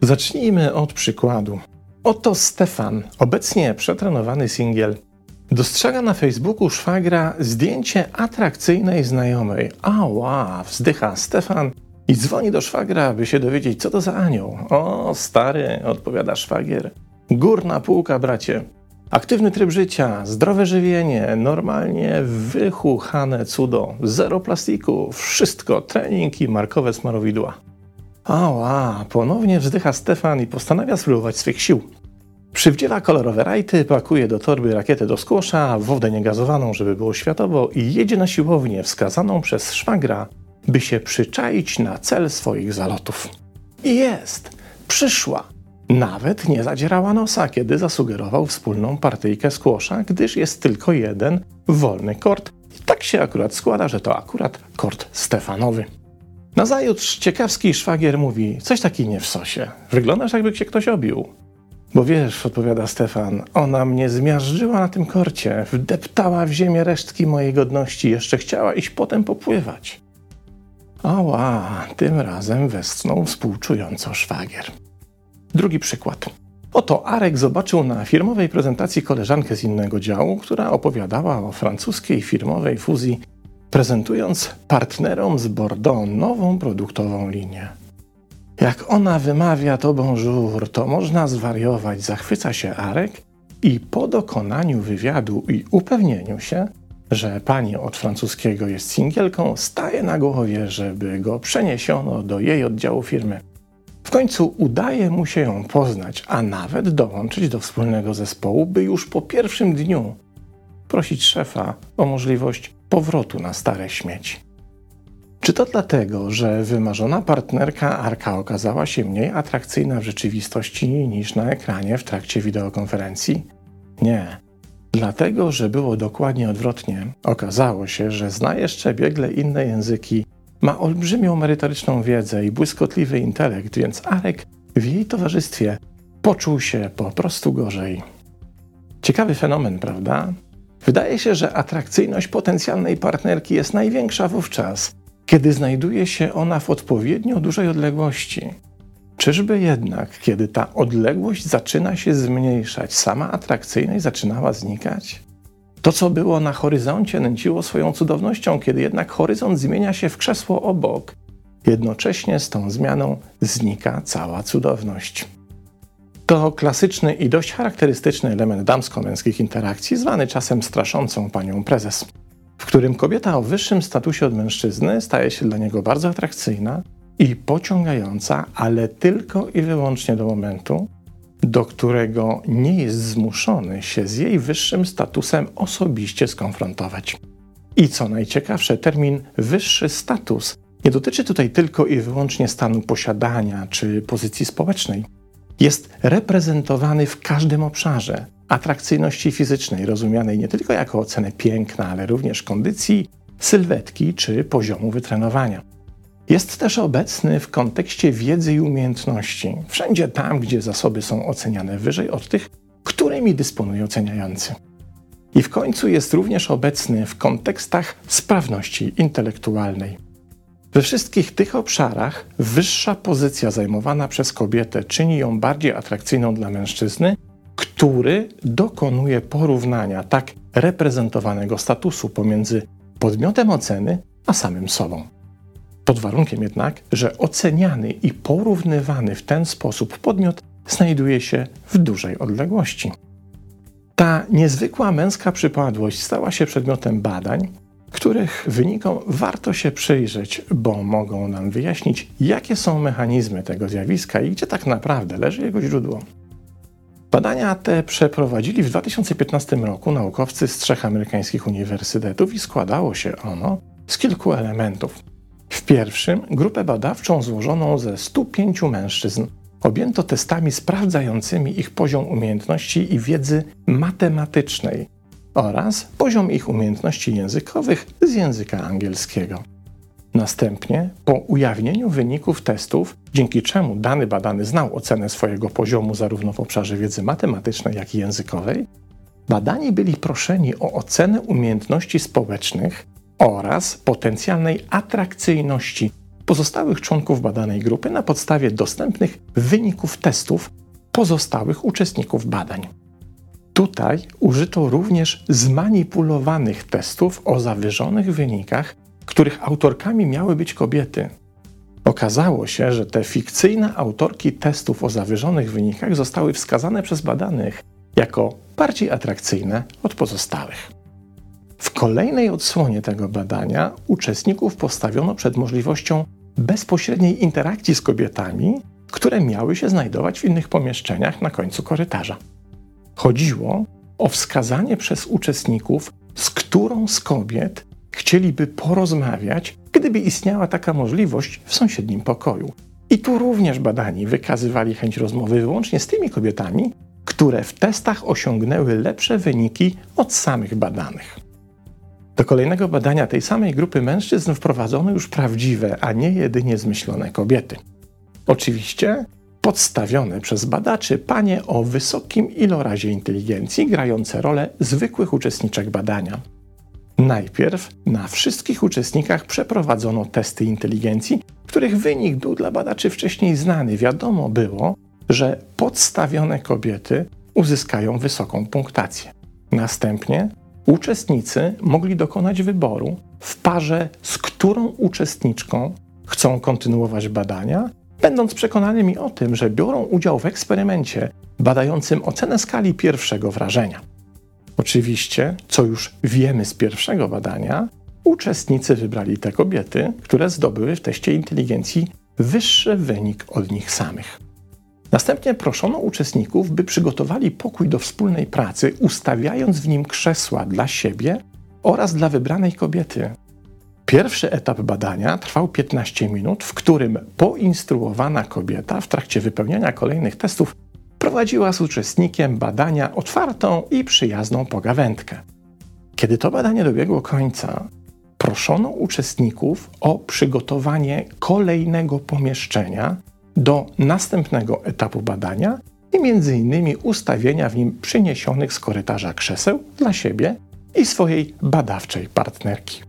Zacznijmy od przykładu. Oto Stefan, obecnie przetrenowany singiel, dostrzega na Facebooku szwagra zdjęcie atrakcyjnej znajomej. Ała, wzdycha Stefan i dzwoni do szwagra, by się dowiedzieć, co to za anioł. O, stary, odpowiada szwagier. Górna półka, bracie. Aktywny tryb życia, zdrowe żywienie, normalnie wychuchane cudo, zero plastiku, wszystko, trening i markowe smarowidła. Ała, ponownie wzdycha Stefan i postanawia spróbować swych sił. Przywdziela kolorowe rajty, pakuje do torby rakietę do skłosza, wodę niegazowaną, żeby było światowo i jedzie na siłownię wskazaną przez szwagra, by się przyczaić na cel swoich zalotów. I jest! Przyszła! Nawet nie zadzierała nosa, kiedy zasugerował wspólną partyjkę skłosza, gdyż jest tylko jeden wolny kort. I tak się akurat składa, że to akurat kort Stefanowy. Nazajutrz ciekawski szwagier mówi, coś taki nie w sosie. Wyglądasz jakby cię ktoś obił. Bo wiesz, odpowiada Stefan, ona mnie zmiażdżyła na tym korcie, wdeptała w ziemię resztki mojej godności, jeszcze chciała iść potem popływać. Ała, tym razem westchnął współczująco szwagier. Drugi przykład. Oto Arek zobaczył na firmowej prezentacji koleżankę z innego działu, która opowiadała o francuskiej firmowej fuzji, prezentując partnerom z Bordeaux nową produktową linię. Jak ona wymawia to bonjour, to można zwariować, zachwyca się Arek i po dokonaniu wywiadu i upewnieniu się, że pani od francuskiego jest singielką, staje na głowie, żeby go przeniesiono do jej oddziału firmy. W końcu udaje mu się ją poznać, a nawet dołączyć do wspólnego zespołu, by już po pierwszym dniu prosić szefa o możliwość powrotu na stare śmieci. Czy to dlatego, że wymarzona partnerka Arka okazała się mniej atrakcyjna w rzeczywistości niż na ekranie w trakcie wideokonferencji? Nie. Dlatego, że było dokładnie odwrotnie. Okazało się, że zna jeszcze biegle inne języki, ma olbrzymią merytoryczną wiedzę i błyskotliwy intelekt, więc Arek w jej towarzystwie poczuł się po prostu gorzej. Ciekawy fenomen, prawda? Wydaje się, że atrakcyjność potencjalnej partnerki jest największa wówczas, kiedy znajduje się ona w odpowiednio dużej odległości. Czyżby jednak, kiedy ta odległość zaczyna się zmniejszać, sama atrakcyjność zaczynała znikać? To, co było na horyzoncie, nęciło swoją cudownością, kiedy jednak horyzont zmienia się w krzesło obok. Jednocześnie z tą zmianą znika cała cudowność. To klasyczny i dość charakterystyczny element damsko-męskich interakcji, zwany czasem straszącą panią prezes, w którym kobieta o wyższym statusie od mężczyzny staje się dla niego bardzo atrakcyjna i pociągająca, ale tylko i wyłącznie do momentu, do którego nie jest zmuszony się z jej wyższym statusem osobiście skonfrontować. I co najciekawsze, termin wyższy status nie dotyczy tutaj tylko i wyłącznie stanu posiadania czy pozycji społecznej. Jest reprezentowany w każdym obszarze atrakcyjności fizycznej, rozumianej nie tylko jako ocenę piękna, ale również kondycji, sylwetki czy poziomu wytrenowania. Jest też obecny w kontekście wiedzy i umiejętności, wszędzie tam, gdzie zasoby są oceniane wyżej od tych, którymi dysponuje oceniający. I w końcu jest również obecny w kontekstach sprawności intelektualnej. We wszystkich tych obszarach wyższa pozycja zajmowana przez kobietę czyni ją bardziej atrakcyjną dla mężczyzny, który dokonuje porównania tak reprezentowanego statusu pomiędzy podmiotem oceny a samym sobą pod warunkiem jednak, że oceniany i porównywany w ten sposób podmiot znajduje się w dużej odległości. Ta niezwykła męska przypadłość stała się przedmiotem badań, których wynikom warto się przyjrzeć, bo mogą nam wyjaśnić, jakie są mechanizmy tego zjawiska i gdzie tak naprawdę leży jego źródło. Badania te przeprowadzili w 2015 roku naukowcy z trzech amerykańskich uniwersytetów i składało się ono z kilku elementów. W pierwszym grupę badawczą złożoną ze 105 mężczyzn objęto testami sprawdzającymi ich poziom umiejętności i wiedzy matematycznej oraz poziom ich umiejętności językowych z języka angielskiego. Następnie, po ujawnieniu wyników testów, dzięki czemu dany badany znał ocenę swojego poziomu zarówno w obszarze wiedzy matematycznej, jak i językowej, badani byli proszeni o ocenę umiejętności społecznych oraz potencjalnej atrakcyjności pozostałych członków badanej grupy na podstawie dostępnych wyników testów pozostałych uczestników badań. Tutaj użyto również zmanipulowanych testów o zawyżonych wynikach, których autorkami miały być kobiety. Okazało się, że te fikcyjne autorki testów o zawyżonych wynikach zostały wskazane przez badanych jako bardziej atrakcyjne od pozostałych. W kolejnej odsłonie tego badania uczestników postawiono przed możliwością bezpośredniej interakcji z kobietami, które miały się znajdować w innych pomieszczeniach na końcu korytarza. Chodziło o wskazanie przez uczestników, z którą z kobiet chcieliby porozmawiać, gdyby istniała taka możliwość w sąsiednim pokoju. I tu również badani wykazywali chęć rozmowy wyłącznie z tymi kobietami, które w testach osiągnęły lepsze wyniki od samych badanych. Do kolejnego badania tej samej grupy mężczyzn wprowadzono już prawdziwe, a nie jedynie zmyślone kobiety. Oczywiście podstawione przez badaczy panie o wysokim ilorazie inteligencji, grające rolę zwykłych uczestniczek badania. Najpierw na wszystkich uczestnikach przeprowadzono testy inteligencji, których wynik był dla badaczy wcześniej znany. Wiadomo było, że podstawione kobiety uzyskają wysoką punktację. Następnie uczestnicy mogli dokonać wyboru w parze, z którą uczestniczką chcą kontynuować badania, będąc przekonanymi o tym, że biorą udział w eksperymencie badającym ocenę skali pierwszego wrażenia. Oczywiście, co już wiemy z pierwszego badania, uczestnicy wybrali te kobiety, które zdobyły w teście inteligencji wyższy wynik od nich samych. Następnie proszono uczestników, by przygotowali pokój do wspólnej pracy, ustawiając w nim krzesła dla siebie oraz dla wybranej kobiety. Pierwszy etap badania trwał 15 minut, w którym poinstruowana kobieta w trakcie wypełniania kolejnych testów prowadziła z uczestnikiem badania otwartą i przyjazną pogawędkę. Kiedy to badanie dobiegło końca, proszono uczestników o przygotowanie kolejnego pomieszczenia do następnego etapu badania i innymi ustawienia w nim przyniesionych z korytarza krzeseł dla siebie i swojej badawczej partnerki.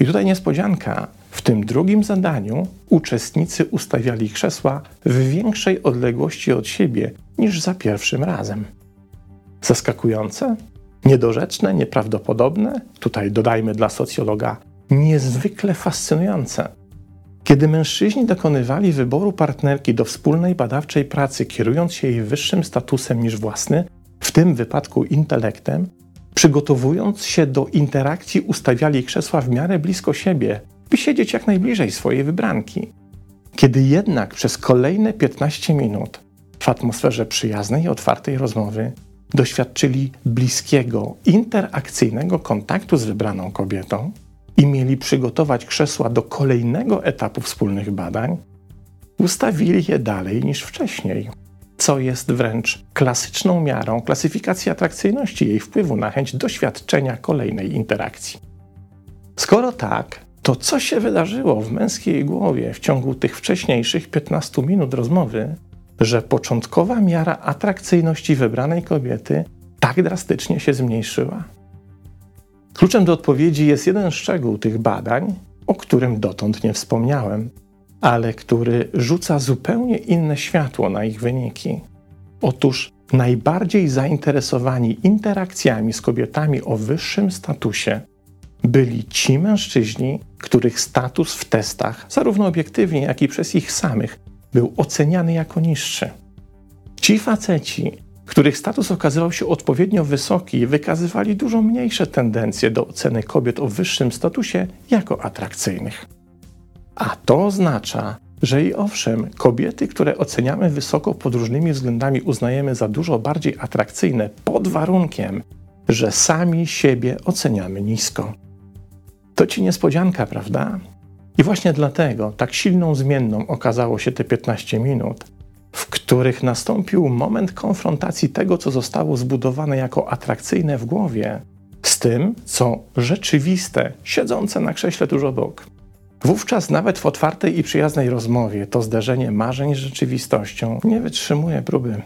I tutaj niespodzianka. W tym drugim zadaniu uczestnicy ustawiali krzesła w większej odległości od siebie niż za pierwszym razem. Zaskakujące, niedorzeczne, nieprawdopodobne, tutaj dodajmy dla socjologa, niezwykle fascynujące. Kiedy mężczyźni dokonywali wyboru partnerki do wspólnej badawczej pracy, kierując się jej wyższym statusem niż własny, w tym wypadku intelektem, przygotowując się do interakcji, ustawiali krzesła w miarę blisko siebie, by siedzieć jak najbliżej swojej wybranki. Kiedy jednak przez kolejne 15 minut w atmosferze przyjaznej i otwartej rozmowy doświadczyli bliskiego, interakcyjnego kontaktu z wybraną kobietą i mieli przygotować krzesła do kolejnego etapu wspólnych badań, ustawili je dalej niż wcześniej co jest wręcz klasyczną miarą klasyfikacji atrakcyjności jej wpływu na chęć doświadczenia kolejnej interakcji. Skoro tak, to co się wydarzyło w męskiej głowie w ciągu tych wcześniejszych 15 minut rozmowy, że początkowa miara atrakcyjności wybranej kobiety tak drastycznie się zmniejszyła? Kluczem do odpowiedzi jest jeden szczegół tych badań, o którym dotąd nie wspomniałem, ale który rzuca zupełnie inne światło na ich wyniki. Otóż najbardziej zainteresowani interakcjami z kobietami o wyższym statusie byli ci mężczyźni, których status w testach, zarówno obiektywnie, jak i przez ich samych, był oceniany jako niższy. Ci faceci, których status okazywał się odpowiednio wysoki, wykazywali dużo mniejsze tendencje do oceny kobiet o wyższym statusie jako atrakcyjnych. A to oznacza, że i owszem, kobiety, które oceniamy wysoko pod różnymi względami, uznajemy za dużo bardziej atrakcyjne pod warunkiem, że sami siebie oceniamy nisko. To ci niespodzianka, prawda? I właśnie dlatego tak silną zmienną okazało się te 15 minut, w których nastąpił moment konfrontacji tego, co zostało zbudowane jako atrakcyjne w głowie, z tym, co rzeczywiste, siedzące na krześle tuż obok. Wówczas nawet w otwartej i przyjaznej rozmowie to zderzenie marzeń z rzeczywistością nie wytrzymuje próby.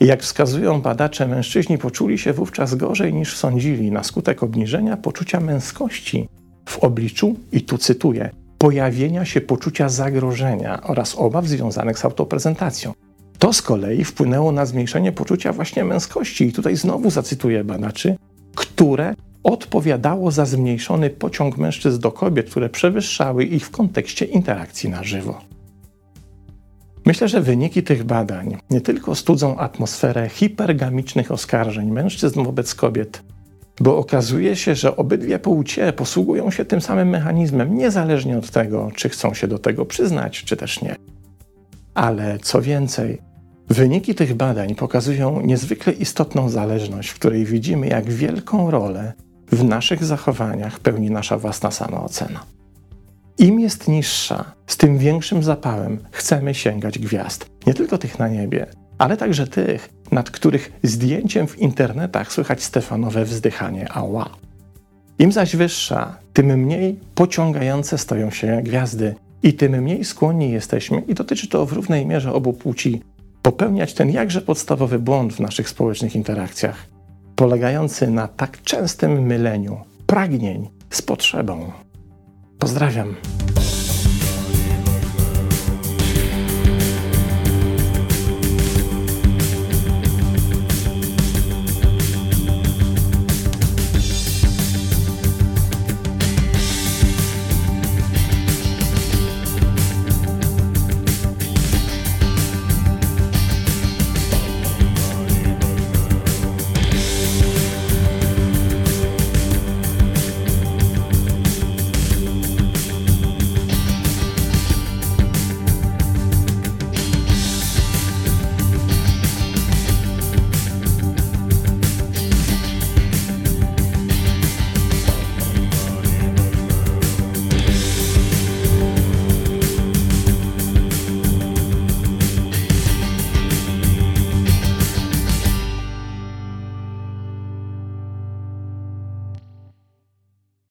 Jak wskazują badacze, mężczyźni poczuli się wówczas gorzej niż sądzili na skutek obniżenia poczucia męskości w obliczu, i tu cytuję, pojawienia się poczucia zagrożenia oraz obaw związanych z autoprezentacją. To z kolei wpłynęło na zmniejszenie poczucia właśnie męskości, i tutaj znowu zacytuję badaczy, które odpowiadało za zmniejszony pociąg mężczyzn do kobiet, które przewyższały ich w kontekście interakcji na żywo. Myślę, że wyniki tych badań nie tylko studzą atmosferę hipergamicznych oskarżeń mężczyzn wobec kobiet, bo okazuje się, że obydwie płcie posługują się tym samym mechanizmem, niezależnie od tego, czy chcą się do tego przyznać, czy też nie. Ale co więcej, wyniki tych badań pokazują niezwykle istotną zależność, w której widzimy, jak wielką rolę w naszych zachowaniach pełni nasza własna samoocena. Im jest niższa, z tym większym zapałem chcemy sięgać gwiazd. Nie tylko tych na niebie, ale także tych, nad których zdjęciem w internetach słychać Stefanowe wzdychanie ała. Im zaś wyższa, tym mniej pociągające stoją się gwiazdy i tym mniej skłonni jesteśmy, i dotyczy to w równej mierze obu płci, popełniać ten jakże podstawowy błąd w naszych społecznych interakcjach, polegający na tak częstym myleniu pragnień z potrzebą. Pozdrawiam.